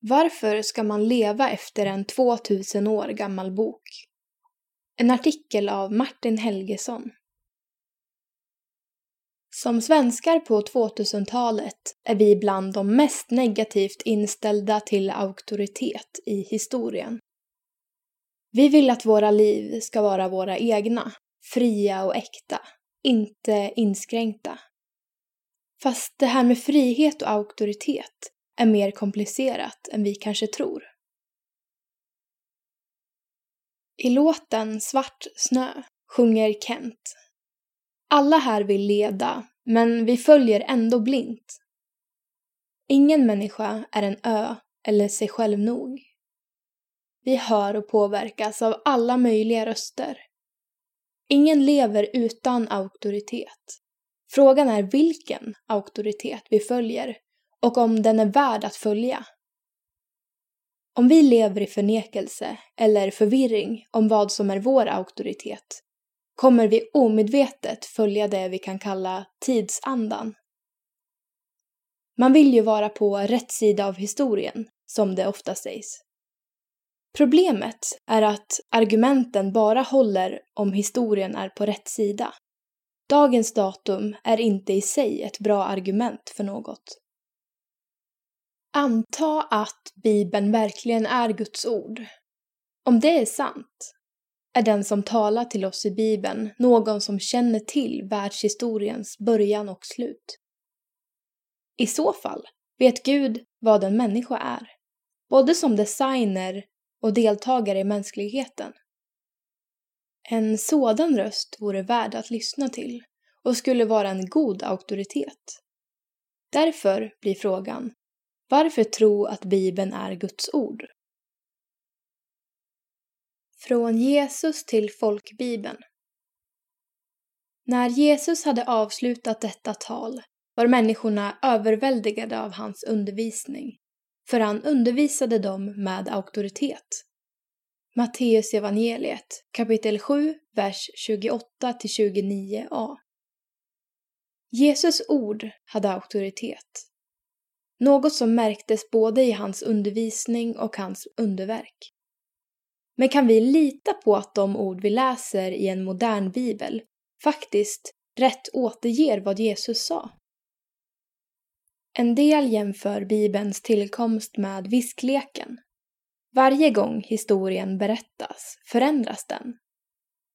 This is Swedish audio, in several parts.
Varför ska man leva efter en 2000 år gammal bok? En artikel av Martin Helgesson. Som svenskar på 2000-talet är vi bland de mest negativt inställda till auktoritet i historien. Vi vill att våra liv ska vara våra egna, fria och äkta, inte inskränkta. Fast det här med frihet och auktoritet är mer komplicerat än vi kanske tror. I låten Svart snö sjunger Kent. Alla här vill leda, men vi följer ändå blint. Ingen människa är en ö eller sig själv nog. Vi hör och påverkas av alla möjliga röster. Ingen lever utan auktoritet. Frågan är vilken auktoritet vi följer och om den är värd att följa. Om vi lever i förnekelse eller förvirring om vad som är vår auktoritet kommer vi omedvetet följa det vi kan kalla tidsandan. Man vill ju vara på rätt sida av historien, som det ofta sägs. Problemet är att argumenten bara håller om historien är på rätt sida. Dagens datum är inte i sig ett bra argument för något. Anta att Bibeln verkligen är Guds ord. Om det är sant, är den som talar till oss i Bibeln någon som känner till världshistoriens början och slut. I så fall vet Gud vad en människa är, både som designer och deltagare i mänskligheten. En sådan röst vore värd att lyssna till och skulle vara en god auktoritet. Därför blir frågan, varför tro att Bibeln är Guds ord? Från Jesus till folkbibeln När Jesus hade avslutat detta tal var människorna överväldigade av hans undervisning, för han undervisade dem med auktoritet. Matteus evangeliet kapitel 7, vers 28-29a. Jesus ord hade auktoritet. Något som märktes både i hans undervisning och hans underverk. Men kan vi lita på att de ord vi läser i en modern bibel faktiskt rätt återger vad Jesus sa? En del jämför bibelns tillkomst med viskleken. Varje gång historien berättas förändras den.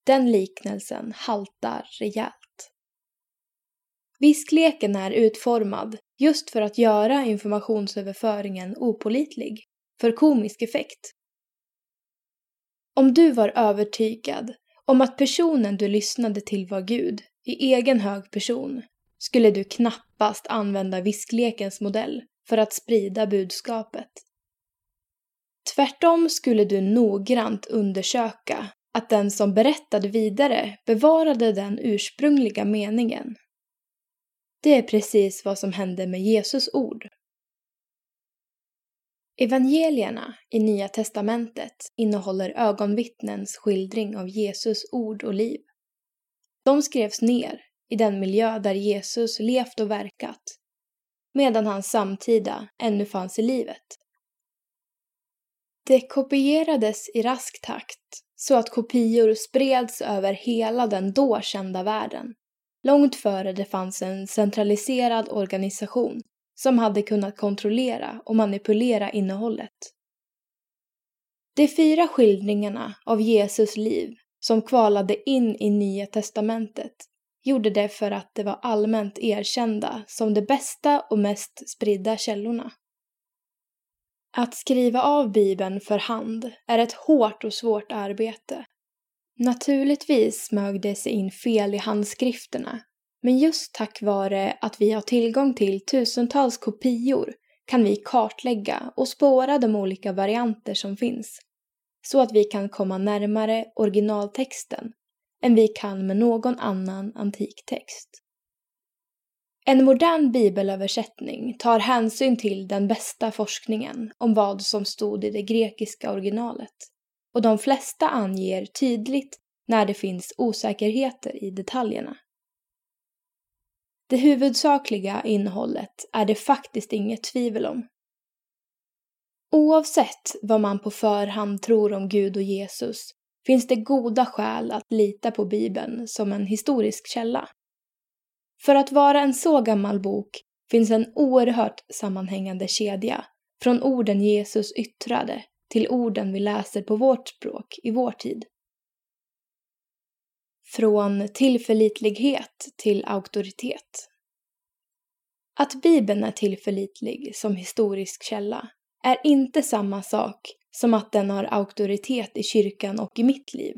Den liknelsen haltar rejält. Viskleken är utformad just för att göra informationsöverföringen opolitlig, för komisk effekt. Om du var övertygad om att personen du lyssnade till var Gud, i egen hög person, skulle du knappast använda visklekens modell för att sprida budskapet. Tvärtom skulle du noggrant undersöka att den som berättade vidare bevarade den ursprungliga meningen det är precis vad som hände med Jesus ord. Evangelierna i Nya testamentet innehåller ögonvittnens skildring av Jesus ord och liv. De skrevs ner i den miljö där Jesus levt och verkat, medan hans samtida ännu fanns i livet. Det kopierades i rask takt så att kopior spreds över hela den då kända världen långt före det fanns en centraliserad organisation som hade kunnat kontrollera och manipulera innehållet. De fyra skildringarna av Jesus liv som kvalade in i Nya testamentet gjorde det för att det var allmänt erkända som de bästa och mest spridda källorna. Att skriva av Bibeln för hand är ett hårt och svårt arbete Naturligtvis smög det sig in fel i handskrifterna, men just tack vare att vi har tillgång till tusentals kopior kan vi kartlägga och spåra de olika varianter som finns, så att vi kan komma närmare originaltexten än vi kan med någon annan antik text. En modern bibelöversättning tar hänsyn till den bästa forskningen om vad som stod i det grekiska originalet och de flesta anger tydligt när det finns osäkerheter i detaljerna. Det huvudsakliga innehållet är det faktiskt inget tvivel om. Oavsett vad man på förhand tror om Gud och Jesus finns det goda skäl att lita på Bibeln som en historisk källa. För att vara en så gammal bok finns en oerhört sammanhängande kedja från orden Jesus yttrade till orden vi läser på vårt språk i vår tid. Från tillförlitlighet till auktoritet. Att Bibeln är tillförlitlig som historisk källa är inte samma sak som att den har auktoritet i kyrkan och i mitt liv.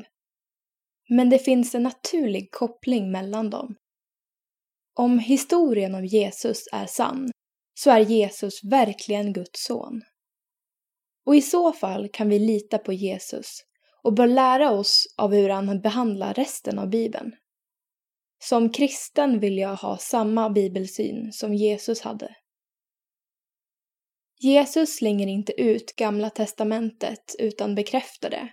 Men det finns en naturlig koppling mellan dem. Om historien om Jesus är sann så är Jesus verkligen Guds son. Och i så fall kan vi lita på Jesus och bör lära oss av hur han behandlar resten av Bibeln. Som kristen vill jag ha samma bibelsyn som Jesus hade. Jesus slänger inte ut Gamla testamentet utan bekräftar det.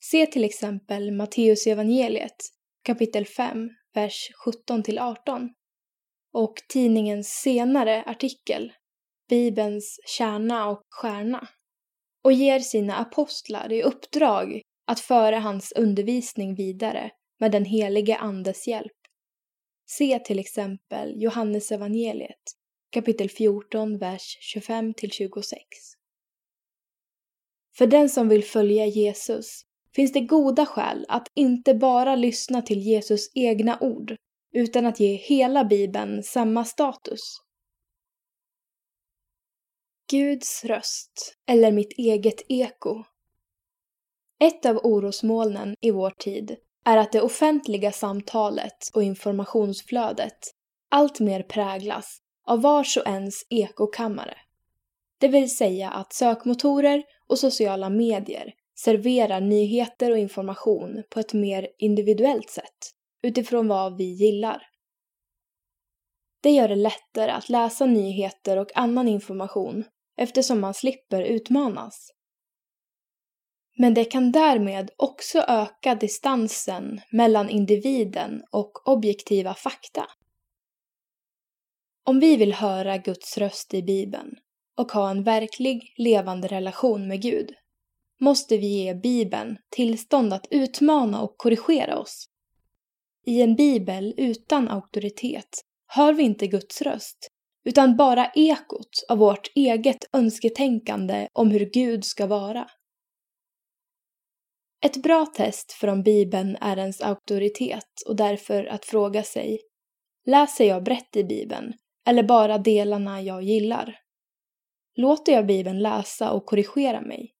Se till exempel Matteus evangeliet kapitel 5, vers 17-18 och tidningens senare artikel Bibelns kärna och stjärna och ger sina apostlar i uppdrag att föra hans undervisning vidare med den helige Andes hjälp. Se till exempel Johannes evangeliet kapitel 14, vers 25 26. För den som vill följa Jesus finns det goda skäl att inte bara lyssna till Jesus egna ord utan att ge hela Bibeln samma status. Guds röst, eller mitt eget eko. Ett av orosmolnen i vår tid är att det offentliga samtalet och informationsflödet alltmer präglas av vars och ens ekokammare. Det vill säga att sökmotorer och sociala medier serverar nyheter och information på ett mer individuellt sätt utifrån vad vi gillar. Det gör det lättare att läsa nyheter och annan information eftersom man slipper utmanas. Men det kan därmed också öka distansen mellan individen och objektiva fakta. Om vi vill höra Guds röst i Bibeln och ha en verklig, levande relation med Gud måste vi ge Bibeln tillstånd att utmana och korrigera oss. I en bibel utan auktoritet hör vi inte Guds röst, utan bara ekot av vårt eget önsketänkande om hur Gud ska vara. Ett bra test för om Bibeln är ens auktoritet och därför att fråga sig Läser jag brett i Bibeln eller bara delarna jag gillar? Låter jag Bibeln läsa och korrigera mig?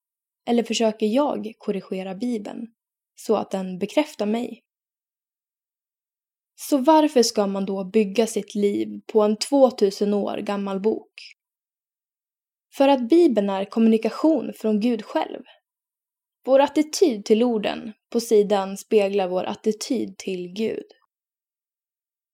Eller försöker jag korrigera Bibeln så att den bekräftar mig? Så varför ska man då bygga sitt liv på en 2000 år gammal bok? För att Bibeln är kommunikation från Gud själv. Vår attityd till orden på sidan speglar vår attityd till Gud.